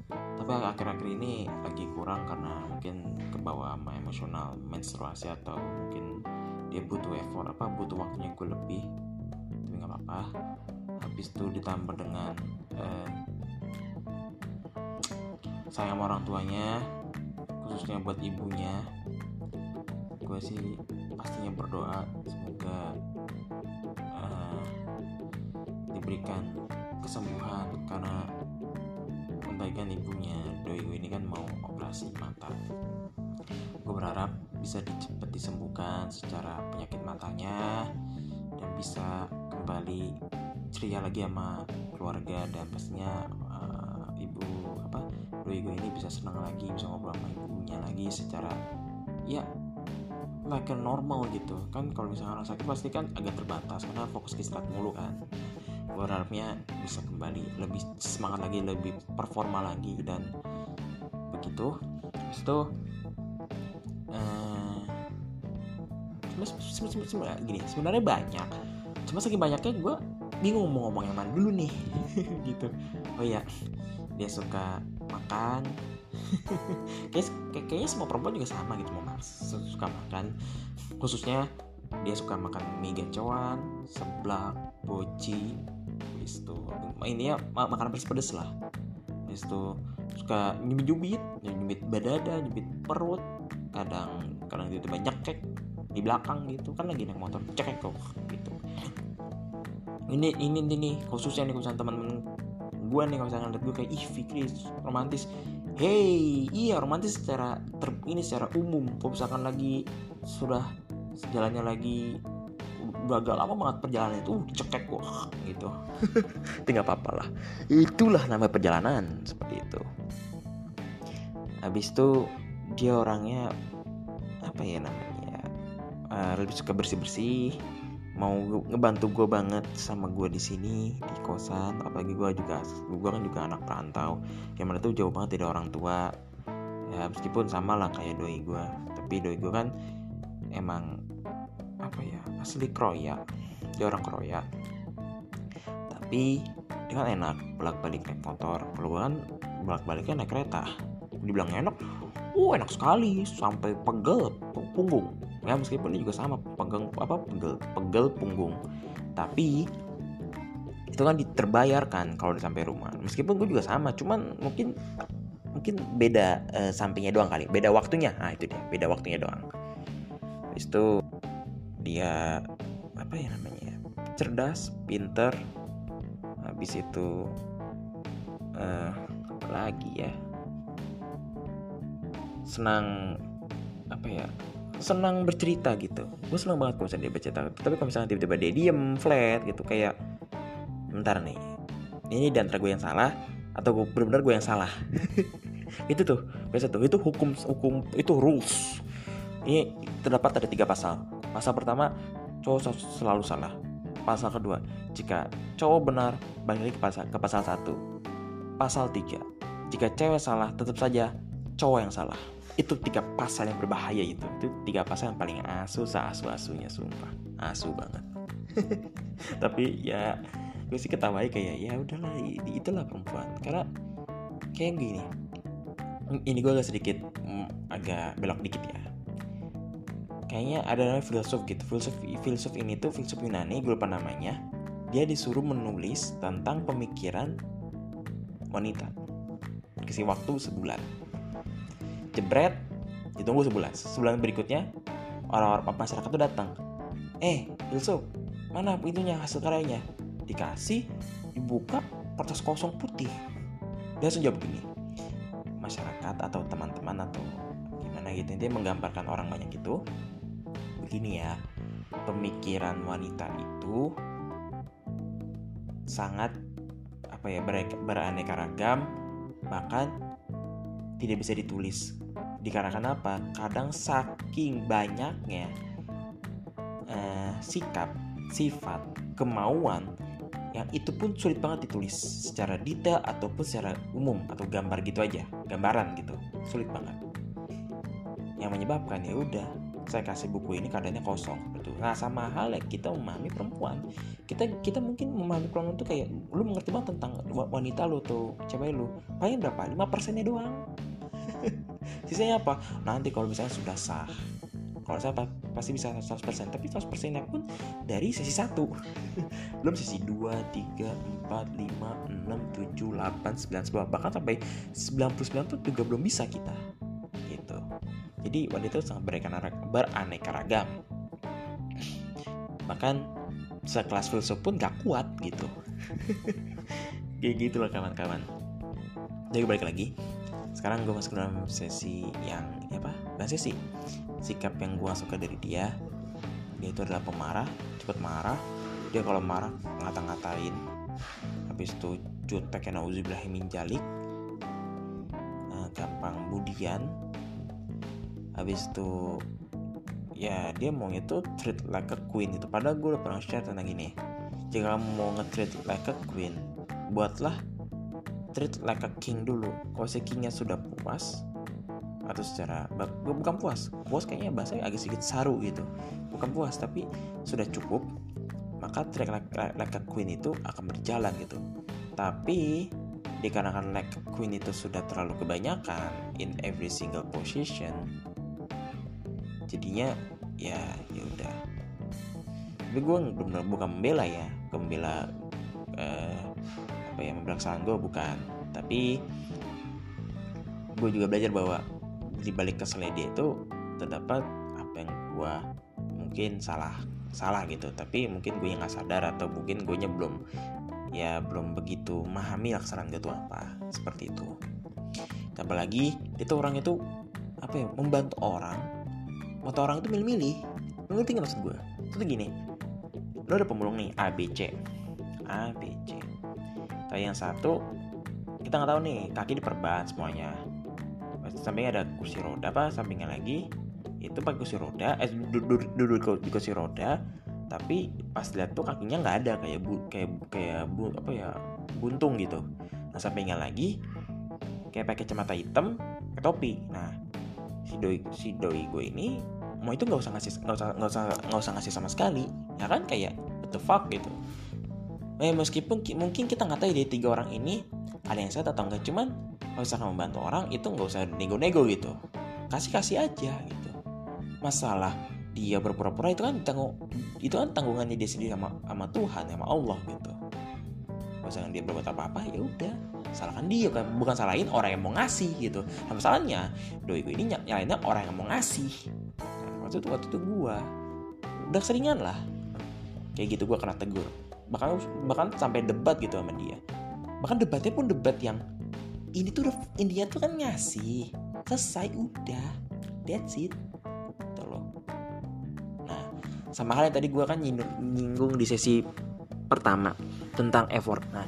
tapi akhir-akhir ini lagi kurang karena mungkin kebawa sama emosional menstruasi atau mungkin dia butuh effort apa butuh waktunya gue lebih. Tapi nggak apa-apa. Habis itu ditambah dengan eh, sayang sama orang tuanya khususnya buat ibunya. Gue sih pastinya berdoa semoga diberikan kesembuhan karena kebaikan ibunya doi ini kan mau operasi mata. Gue berharap bisa cepat disembuhkan secara penyakit matanya dan bisa kembali ceria lagi sama keluarga dan pastinya uh, ibu apa doi ini bisa senang lagi bisa ngobrol sama ibunya lagi secara ya like normal gitu. Kan kalau misalnya orang sakit pasti kan agak terbatas karena fokus ke istirahat mulu kan gue harapnya bisa kembali lebih semangat lagi lebih performa lagi dan begitu. Terus itu uh, gini sebenarnya banyak. Cuma saking banyaknya gue bingung mau ngomong yang mana dulu nih <laughs> gitu. Oh iya dia suka makan. <laughs> Kayak, kayaknya semua perempuan juga sama gitu mau suka makan. Khususnya dia suka makan mie gacoan seblak boci itu ini ya makanan pedes-pedes lah. Itu suka nyubit-nyubit nyubit badada nyubit perut kadang kadang itu banyak cek di belakang gitu. Kan lagi naik motor cek kok gitu. Ini ini ini khususnya nih khususnya teman-teman gue nih kalau misalnya lihat gue kayak ih Fikri romantis. Hey iya romantis secara ter, ini secara umum. Kalau misalkan lagi sudah jalannya lagi gagal lama banget perjalanan itu uh, cekek kok gitu. <laughs> Tinggal apa-apa lah. Itulah nama perjalanan seperti itu. Habis itu dia orangnya apa ya namanya uh, lebih suka bersih-bersih. Mau ngebantu gue banget sama gue di sini di kosan. Apalagi gue juga gue kan juga anak perantau. Yang mana tuh jauh banget dari orang tua. Ya meskipun sama lah kayak doi gue tapi doi gue kan emang apa ya? Asli kroya. Dia orang kroya. Tapi dia kan enak bolak balik naik motor. Kalau kan bolak baliknya naik kereta. Dibilang enak uh enak sekali. Sampai pegel punggung. Ya meskipun ini juga sama pegel apa pegel pegel punggung. Tapi itu kan diterbayarkan kalau udah sampai rumah. Meskipun gue juga sama cuman mungkin mungkin beda uh, sampingnya doang kali. Beda waktunya. Nah itu dia beda waktunya doang. Habis itu dia apa ya namanya cerdas pinter habis itu uh, lagi ya senang apa ya senang bercerita gitu. Gue senang banget kalau misalnya dia bercerita. Tapi kalau misalnya tiba-tiba dia diem flat gitu kayak bentar nih ini di antara gue yang salah atau gue benar-benar gue yang salah? <laughs> Itu tuh biasa tuh itu hukum hukum itu rules. Ini terdapat ada tiga pasal pasal pertama cowok selalu salah. Pasal kedua jika cowok benar balik lagi ke pasal ke pasal satu. Pasal tiga jika cewek salah tetap saja cowok yang salah. Itu tiga pasal yang berbahaya itu. Itu tiga pasal yang paling asu asu asunya sumpah. Asu banget. <laughs> Tapi ya gue sih ketawa kayak ya udahlah itulah perempuan. Karena kayak gini ini gue agak sedikit mm, agak belok dikit ya kayaknya ada namanya filsuf gitu. Filsuf filsuf ini tuh filsuf Yunani gue lupa namanya. Dia disuruh menulis tentang pemikiran wanita. Kasih waktu sebulan. Jebret ditunggu sebulan. Sebulan berikutnya orang-orang masyarakat tuh datang. Eh Ilso mana itunya hasil karyanya? Dikasih dibuka kertas kosong putih. Dia langsung jawab begini masyarakat atau teman-teman atau gimana gitu dia menggambarkan orang banyak itu begini ya. Pemikiran wanita itu sangat apa ya beraneka ragam bahkan tidak bisa ditulis. Dikarenakan apa? Kadang saking banyaknya uh, sikap sifat kemauan yang itu pun sulit banget ditulis secara detail ataupun secara umum atau gambar gitu aja gambaran gitu. Sulit banget. Yang menyebabkan ya udah saya kasih buku ini keadaannya kosong betul. Nah sama halnya kita memahami perempuan. Kita kita mungkin memahami perempuan itu kayak lu mengerti banget tentang wanita lu tuh cewek lu paling berapa? Lima persennya doang. <laughs> Sisanya apa? Nanti kalau misalnya sudah sah kalau saya pasti bisa 100% tapi 100% nya pun dari sesi 1 <laughs> belum sesi 2, 3, 4, 5, 6, 7, 8, 9, 10 bahkan sampai 99 pun juga belum bisa kita. Gitu jadi wanita itu sangat beraneka ragam. Bahkan sekelas filsuf pun gak kuat gitu. <laughs> Kayak gitu loh kawan-kawan. Jadi balik lagi. Sekarang gue masuk dalam sesi yang apa? Bukan sesi. Sikap yang gue suka dari dia. Dia itu adalah pemarah cepat marah. Dia kalau marah ngata-ngatain. Habis itu jutek ya nauzubillahimin jalik uh, gampang budian habis itu ya dia mau itu treat like a queen itu padahal gue udah pernah share tentang gini jika kamu mau nge-treat like a queen buatlah treat like a king dulu. Kalau si kingnya sudah puas atau secara bukan puas. Puas kayaknya bahasanya agak sedikit saru gitu. Bukan puas tapi sudah cukup maka treat like, like a queen itu akan berjalan gitu. Tapi dikarenakan like a queen itu sudah terlalu kebanyakan in every single position jadinya ya ya udah. Tapi gue benar bukan membela ya membela uh, apa ya membelakang gue bukan. Tapi gue juga belajar bahwa di balik keselnya dia itu terdapat apa yang gue mungkin salah salah gitu. Tapi mungkin gue yang nggak sadar atau mungkin gue nya belum ya belum begitu memahami laksanaan itu apa. Seperti itu. Apalagi itu orang itu apa ya membantu orang membantu orang itu milih-milih. Ngerti nggak maksud gue itu gini lo ada pemulung nih A B C. A B C. Tapi yang satu kita nggak tahu nih kaki diperban semuanya. Sampingnya ada kursi roda apa? Sampingnya lagi itu pakai kursi roda eh duduk, di kursi roda. Tapi pas lihat tuh kakinya nggak ada kayak bu kayak kayak bu apa ya buntung gitu. Nah sampingnya lagi kayak pakai kacamata hitam topi. Nah si doi si doi gue ini mau itu nggak usah ngasih nggak usah nggak usah nggak usah ngasih sama sekali ya kan? Kayak what the fuck gitu. Eh, meskipun mungkin kita nggak tahu dari tiga orang ini ada yang sehat atau enggak cuman kalau misalkan membantu orang itu nggak usah nego-nego gitu. Kasih kasih aja gitu. Masalah dia berpura-pura itu kan tanggung itu kan tanggungannya dia sendiri sama sama Tuhan sama Allah gitu. Misalkan dia berbuat apa-apa ya udah salahkan dia kan bukan salahin orang yang mau ngasih gitu. Nah, masalahnya doi gue ini nyalainnya orang yang mau ngasih. Nah, waktu itu waktu itu gue udah seringan lah. Kayak gitu gue kena tegur. Bahkan bahkan sampai debat gitu sama dia. Bahkan debatnya pun debat yang ini tuh intinya tuh kan ngasih. Selesai udah. That's it. Gitu loh. Nah sama halnya tadi gue kan nyinggung di sesi pertama tentang effort. Nah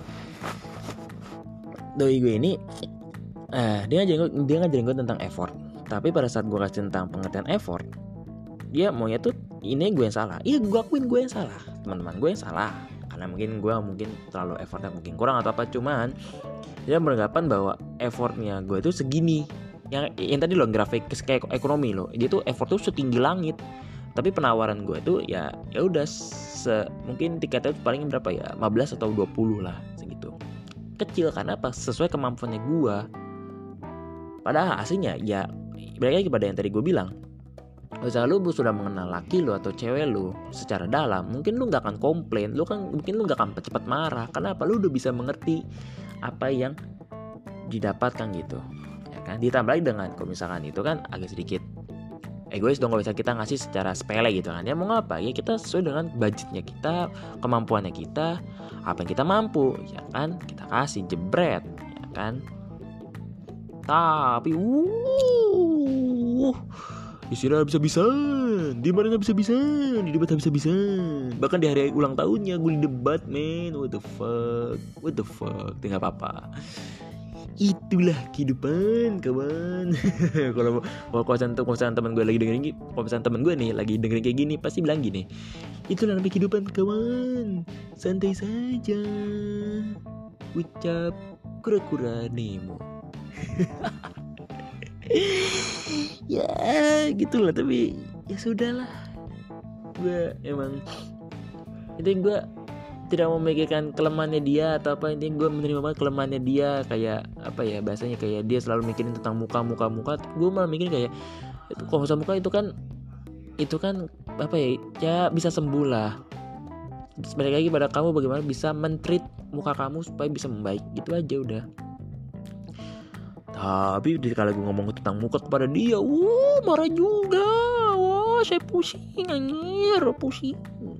doi gue ini eh, dia ngajarin dia ngajarin gue tentang effort. Tapi pada saat gue kasih tentang pengertian effort dia maunya tuh ini gue yang salah. Iya gue akuin gue yang salah. Teman-teman gue yang salah. Karena mungkin gue mungkin terlalu effortnya mungkin kurang atau apa cuman dia beranggapan bahwa effortnya gue itu segini. Yang yang tadi lo grafik kayak ekonomi lo dia tuh effort tuh setinggi langit. Tapi penawaran gue tuh ya ya udah mungkin tiketnya paling berapa ya? 15 atau 20 lah kecil karena apa sesuai kemampuannya gue padahal aslinya ya balik lagi pada yang tadi gue bilang Misalnya lu sudah mengenal laki lu atau cewek lu secara dalam, mungkin lu nggak akan komplain, lu kan mungkin lu nggak akan cepat marah. Kenapa? Lu udah bisa mengerti apa yang didapatkan gitu, ya kan? Ditambah lagi dengan kalau misalkan itu kan agak sedikit egois dong kalau bisa kita ngasih secara sepele gitu kan. Ya mau ngapa ya kita sesuai dengan budgetnya kita kemampuannya kita apa yang kita mampu ya kan? Kita kasih jebret ya kan? Tapi uh istirahat bisa-bisan di mana bisa-bisan di debat bisa-bisan bahkan di hari ulang tahunnya gue di debat men. What the fuck? What the fuck? Tinggal apa-apa itulah kehidupan kawan. <laughs> Kalau kalau kosan kosan teman gue lagi dengerin gini kosan teman gue nih lagi dengerin kayak gini pasti bilang gini itulah namanya kehidupan kawan. Santai saja. Ucap kura-kura Nemo. <laughs> Ya gitulah tapi ya sudahlah. Gue emang itu gue tidak memikirkan kelemahannya dia atau apa intinya gue menerima banget kelemahannya dia kayak apa ya bahasanya kayak dia selalu mikirin tentang muka muka muka. Gue malah mikirin kayak itu kalau muka itu kan itu kan apa ya ya bisa sembuh lah. Balik lagi pada kamu bagaimana bisa mentreat muka kamu supaya bisa membaik. Gitu aja udah. Tapi kalau gue ngomong tentang muka kepada dia wuh marah juga. Wah saya pusing anjir pusing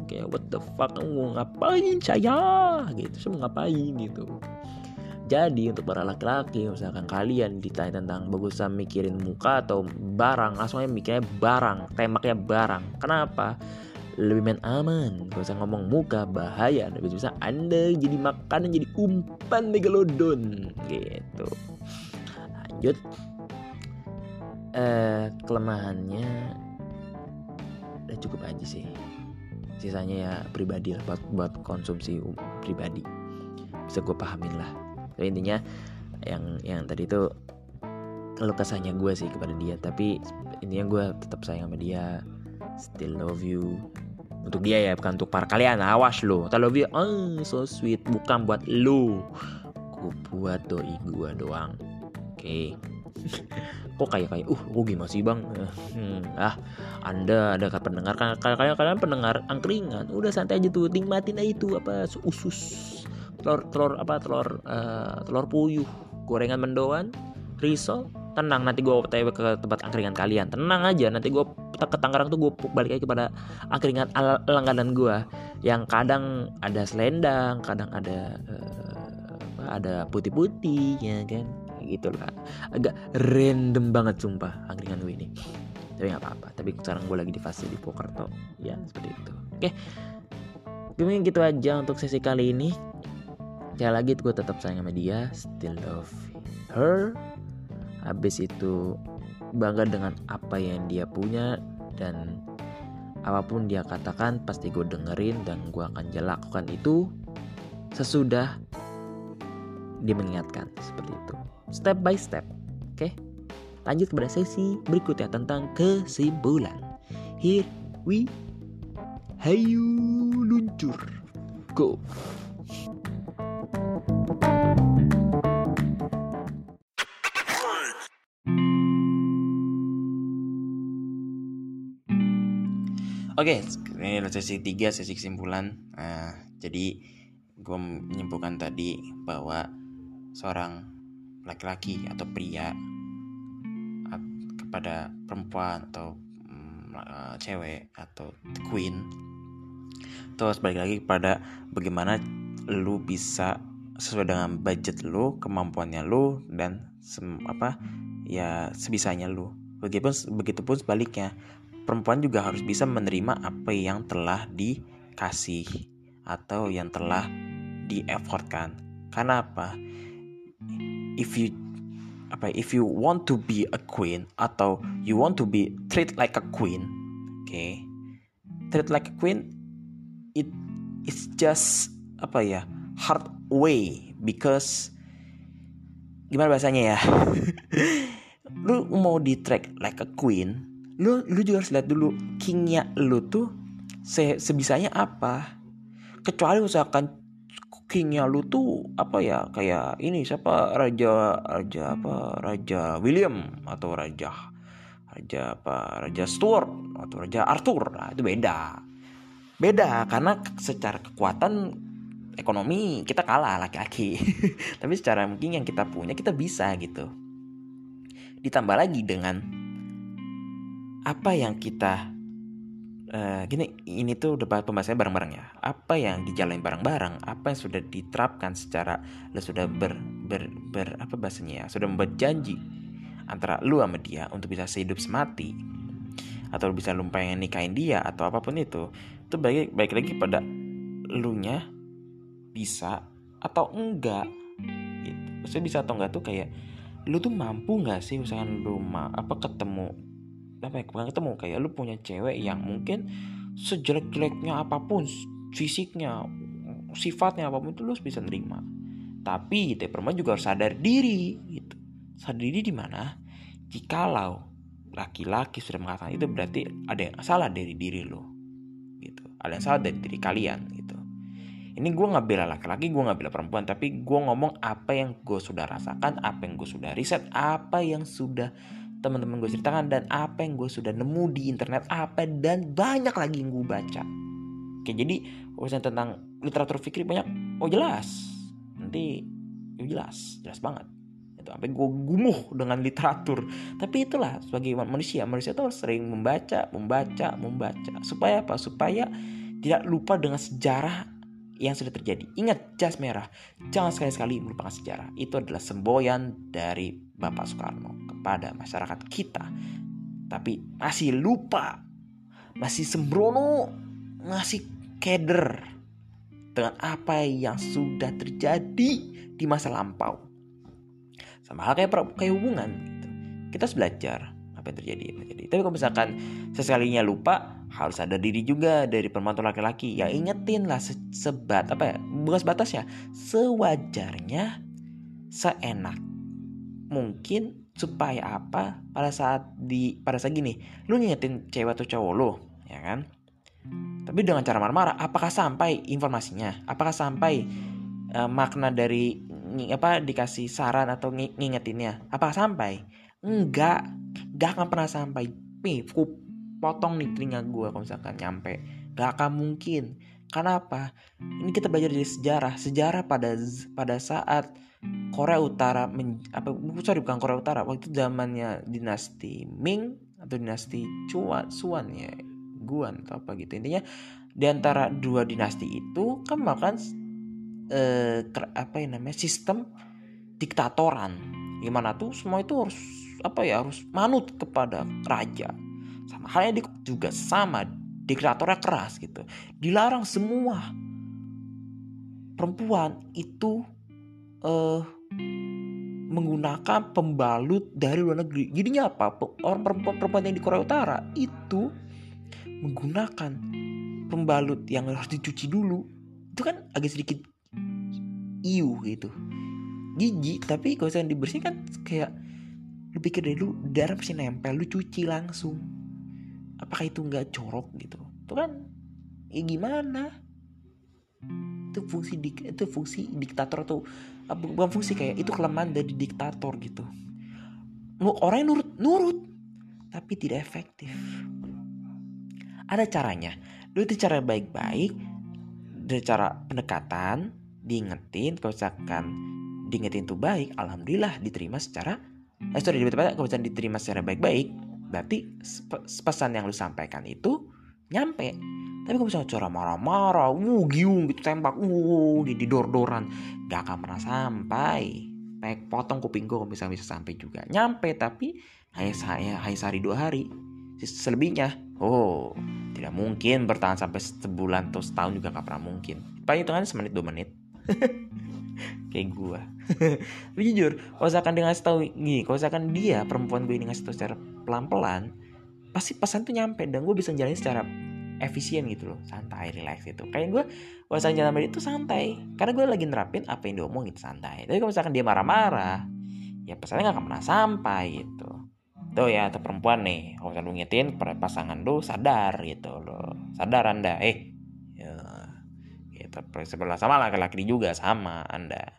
kayak what the fuck kamu ngapain saya? Gitu saya mau ngapain gitu. Jadi untuk para laki-laki misalkan kalian ditanya tentang bagusan mikirin muka atau barang langsung aja mikirnya barang tembaknya barang. Kenapa? Lebih main aman. Gak usah ngomong muka bahaya. Lebih bisa anda jadi makanan jadi umpan megalodon. Gitu. Lanjut. Eh, kelemahannya udah cukup aja sih sisanya ya pribadi lah buat buat konsumsi um, pribadi. Bisa gue pahamin lah. Tapi intinya yang yang tadi itu kalau kesahnya gue sih kepada dia tapi intinya gue tetap sayang sama dia. Still love you. Untuk dia ya bukan untuk para kalian. Awas lo I love you. Oh so sweet. Bukan buat lo buat doi gue doang. Okay. <laughs> kok kayak kayak uh oh gimana sih bang? Hmm, ah anda ada pendengar kan kalian kalian pendengar angkringan udah santai aja tuh nikmatin aja itu apa usus telur telur apa telur uh, telur puyuh gorengan mendoan risol tenang nanti gue otw ke tempat angkringan kalian tenang aja nanti gue ke Tangerang tuh gue balik lagi kepada angkringan langganan gue yang kadang ada selendang kadang ada uh, ada putih-putih ya kan gitu lah agak random banget sumpah angkringan gue ini. Tapi nggak apa-apa. Tapi sekarang gue lagi di fase di Pokerto ya seperti itu. Oke. Mungkin gitu aja untuk sesi kali ini. Sekali lagi gue tetap sayang sama dia. Still love her. Habis itu bangga dengan apa yang dia punya. Dan apa pun dia katakan pasti gue dengerin dan gue akan lakukan itu sesudah dia mengingatkan seperti itu step by step oke lanjut kepada sesi berikutnya tentang kesimpulan. Here we hayu luncur. Go. Oke, okay, ini sesi 3, sesi kesimpulan. Nah, jadi gue menyimpulkan tadi bahwa seorang laki-laki atau pria kepada perempuan atau uh, cewek atau queen terus balik lagi kepada bagaimana lu bisa sesuai dengan budget lu, kemampuannya lu dan apa ya sebisanya lu. Begitupun begitupun sebaliknya perempuan juga harus bisa menerima apa yang telah dikasih atau yang telah di-effortkan. Karena apa? If you apa if you want to be a queen atau you want to be treat like a queen, oke. Okay? Treat like a queen it is just apa ya? hard way because gimana bahasanya ya? <laughs> lu mau di track like a queen lu lu juga harus lihat dulu kingnya lu tuh se sebisanya apa kecuali misalkan kingnya lu tuh apa ya kayak ini siapa? Raja raja apa? Raja William atau raja raja apa? Raja Stuart atau raja Arthur. Nah, itu beda. Beda karena secara kekuatan ekonomi kita kalah laki-laki. <laughs> Tapi secara mungkin yang kita punya kita bisa gitu. Ditambah lagi dengan apa yang kita uh, gini ini tuh udah pembahasannya bareng-bareng ya. Apa yang dijalani bareng-bareng? Apa yang sudah diterapkan secara lu sudah ber, ber, ber apa bahasanya ya? Sudah membuat janji antara lu sama dia untuk bisa sehidup semati. Atau bisa lu pengen nikahin dia atau apa pun itu. Itu baik baik lagi pada lu nya bisa atau enggak. Gitu. Maksudnya bisa atau enggak tuh kayak lu tuh mampu nggak sih misalkan lu apa ketemu apa ya bukan ketemu kayak lu punya cewek yang mungkin sejelek-jeleknya apa pun fisiknya sifatnya apa pun itu lu bisa nerima. Tapi gitu, perempuan juga harus sadar diri gitu. Sadar diri di mana? Jikalau laki-laki sudah mengatakan itu berarti ada yang salah dari diri lo gitu. Ada yang salah dari diri kalian gitu. Ini gue nggak bela laki-laki gue nggak bela perempuan tapi gue ngomong apa yang gue sudah rasakan apa yang gue sudah riset apa yang sudah teman-teman gue ceritakan dan apa yang gue sudah nemu di internet apa dan banyak lagi yang gue baca. Oke jadi urusan tentang literatur fikri banyak. Oh jelas. Nanti oh jelas jelas banget. Itu sampai gue gumuh dengan literatur. Tapi itulah sebagai manusia manusia tuh sering membaca membaca membaca. Supaya apa? Supaya tidak lupa dengan sejarah yang sudah terjadi. Ingat jas merah, jangan sekali-sekali melupakan sejarah. Itu adalah semboyan dari Bapak Soekarno kepada masyarakat kita. Tapi masih lupa, masih sembrono, masih keder dengan apa yang sudah terjadi di masa lampau. Sama hal kayak, kayak hubungan gitu. Kita harus belajar apa yang terjadi, yang terjadi. Tapi kalau misalkan sesekalinya lupa, harus ada diri juga dari perempuan laki-laki. Ya ingetin lah se sebat apa ya, bukan sebatas ya, sewajarnya, seenak mungkin supaya apa pada saat di pada saat gini lu ngingetin cewek atau cowok lu ya kan? Tapi dengan cara marah-marah apakah sampai informasinya? Apakah sampai uh, makna dari apa dikasih saran atau ng ngingetinnya? Apakah sampai? Enggak. Enggak akan pernah sampai. Ku potong nih telinga gue kalau misalkan nyampe. Gak akan mungkin. Karena apa ini kita belajar dari sejarah. Sejarah pada pada saat Korea Utara men, apa sorry bukan Korea Utara. Waktu zamannya dinasti Ming atau dinasti Chuan Suan ya. Guan atau apa gitu. Intinya di antara dua dinasti itu kan makan eh, apa yang namanya sistem diktatoran. Gimana tuh semua itu harus apa ya harus manut kepada raja sama halnya di, juga sama diktatornya keras gitu dilarang semua perempuan itu uh, menggunakan pembalut dari luar negeri. Jadinya apa? Orang perempuan-perempuan yang di Korea Utara itu menggunakan pembalut yang harus dicuci dulu. Itu kan agak sedikit iu gitu. Jijik, tapi kalau misalnya dibersihkan kayak lu pikir deh lu darah pasti nempel lu cuci langsung apakah itu nggak corok gitu? Itu kan ya gimana? Itu fungsi dik itu fungsi diktator atau bukan fungsi kayak itu kelemahan dari diktator gitu. Orang yang nurut nurut tapi tidak efektif. Ada caranya. Lu itu cara baik-baik dari cara pendekatan diingetin kalau misalkan diingetin itu baik alhamdulillah diterima secara eh sorry kalau misalkan diterima secara baik-baik berarti pesan yang lu sampaikan itu nyampe tapi kalau misalnya cara marah-marah, wuh giung gitu tembak, wuh di dor-doran, gak akan pernah sampai. Pek potong kuping gue misalnya bisa sampai juga. Nyampe tapi hanya saya hanya sehari dua hari. Selebihnya, oh tidak mungkin bertahan sampai sebulan atau setahun juga gak pernah mungkin. Paling hitungannya semenit dua menit. <laughs> Kayak gue. <laughs> Tapi jujur, kalau misalkan dia ngasih tau gini, kalau misalkan dia perempuan gue ini ngasih tau secara pelan-pelan, pasti pesan tuh nyampe dan gue bisa jalanin secara efisien gitu loh. Santai relax gitu. Kayak gue kalau jalan sama itu santai. Karena gue lagi nerapin apa yang diomong gitu santai. Tapi kalau misalkan dia marah-marah ya pesannya gak akan pernah sampai gitu. Tuh ya atau perempuan nih. Kalau misalkan lu ngingetin pasangan lu sadar gitu loh. Sadar anda. Eh gitu. Sebelah sama laki-laki juga sama anda.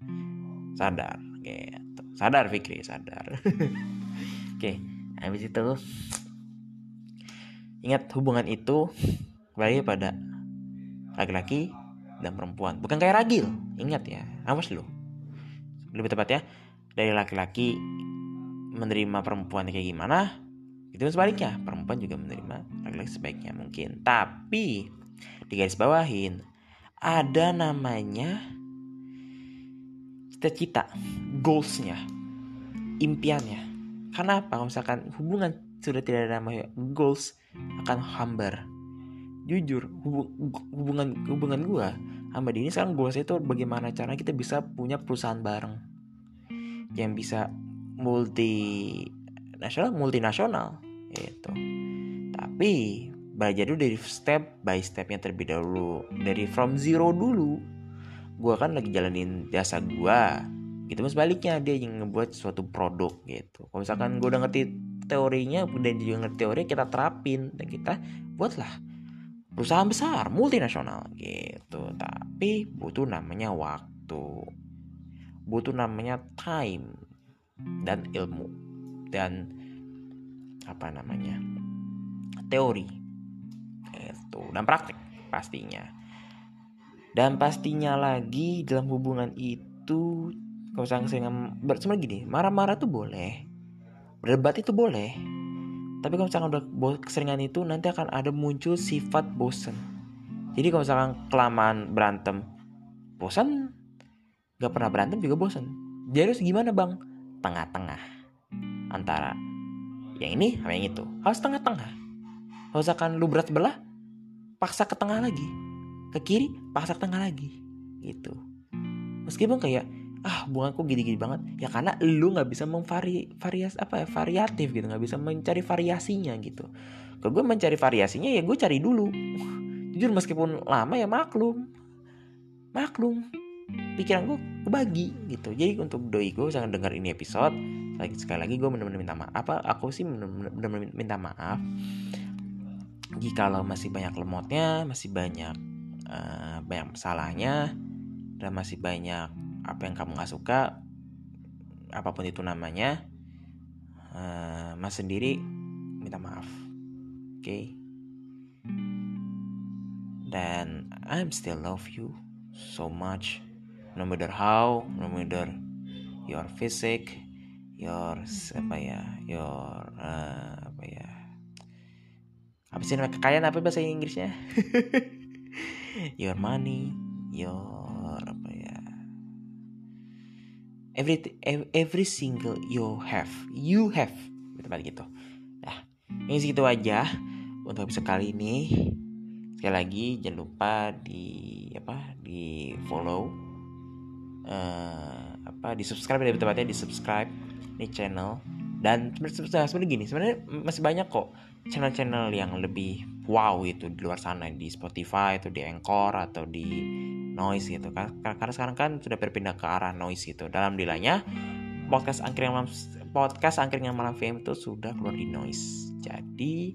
Sadar gitu. Sadar Fikri sadar. <laughs> Oke habis itu. Ingat hubungan itu kembali pada laki-laki dan perempuan. Bukan kayak ragil ingat ya. Awas lo lebih tepat ya dari laki-laki menerima perempuan kayak gimana itu sebaliknya. Perempuan juga menerima laki-laki sebaiknya mungkin. Tapi di garis bawahin ada namanya cita-cita goalsnya impiannya. Karena apa kalau misalkan hubungan sudah tidak ada namanya goals akan hambar. Jujur hubungan hubungan gue sama Dini sekarang gue itu bagaimana cara kita bisa punya perusahaan bareng. Yang bisa multi nasional multinasional itu tapi belajar dulu dari step by stepnya terlebih dahulu. Dari from zero dulu gue kan lagi jalanin jasa gue gitu mas. Baliknya dia yang ngebuat suatu produk gitu. Kalau misalkan gue udah ngerti teorinya dan juga ngerti teori kita terapin. Dan kita buatlah perusahaan besar multinasional gitu. Tapi butuh namanya waktu. Butuh namanya time dan ilmu. Dan apa namanya teori itu dan praktik pastinya dan pastinya lagi dalam hubungan itu kalau saya sering sebenarnya gini marah-marah tuh boleh berdebat itu boleh tapi kalau misalkan udah keseringan itu nanti akan ada muncul sifat bosen. Jadi kalau misalkan kelamaan berantem, bosan, gak pernah berantem juga bosan. Jadi harus gimana bang? Tengah-tengah antara yang ini sama yang itu. Harus tengah-tengah. Kalau misalkan lu berat sebelah, paksa ke tengah lagi. Ke kiri, paksa ke tengah lagi. Gitu. Meskipun kayak ah hubunganku gini-gini banget. Ya karena lu nggak bisa memvari varias apa ya variatif gitu. Nggak bisa mencari variasinya gitu. Kalau gue mencari variasinya ya gue cari dulu. <laughs> Jujur meskipun lama ya maklum. Maklum. Pikiran gue kebagi gitu. Jadi untuk doi gue jangan dengar ini episode lagi sekali lagi gue benar-benar minta maaf. Apa aku sih benar-benar minta maaf jika lo masih banyak lemotnya masih banyak uh, banyak masalahnya dan masih banyak apa yang kamu gak suka apa pun itu namanya uh, mas sendiri minta maaf oke okay? dan I'm still love you so much no matter how no matter your physique your apa ya your uh, apa ya sih kekayaan apa bahasa Inggrisnya? <laughs> Your money your apa every every single you have you have. Tempat gitu. Nah ini segitu aja untuk episode kali ini. Sekali lagi jangan lupa di apa di follow uh, apa di subscribe lebih tepatnya di subscribe ini channel dan sebenarnya gini sebenarnya masih banyak kok channel-channel yang lebih wow itu di luar sana di Spotify atau di Anchor atau di noise gitu kan karena sekarang kan sudah berpindah ke arah noise gitu dalam nilainya podcast angkringan malam podcast angkringan malam VM itu sudah keluar di noise. Jadi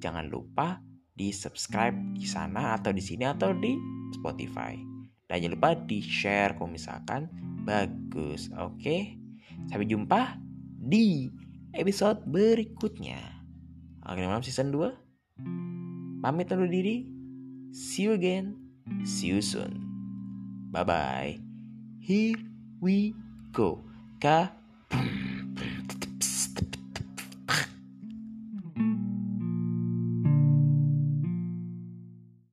jangan lupa di subscribe di sana atau di sini atau di Spotify. Dan jangan lupa di share kalau misalkan bagus. Oke. Sampai jumpa di episode berikutnya. Angkringan malam season 2. Pamit undur diri. See you again. See you soon. Bye bye. Here we go. K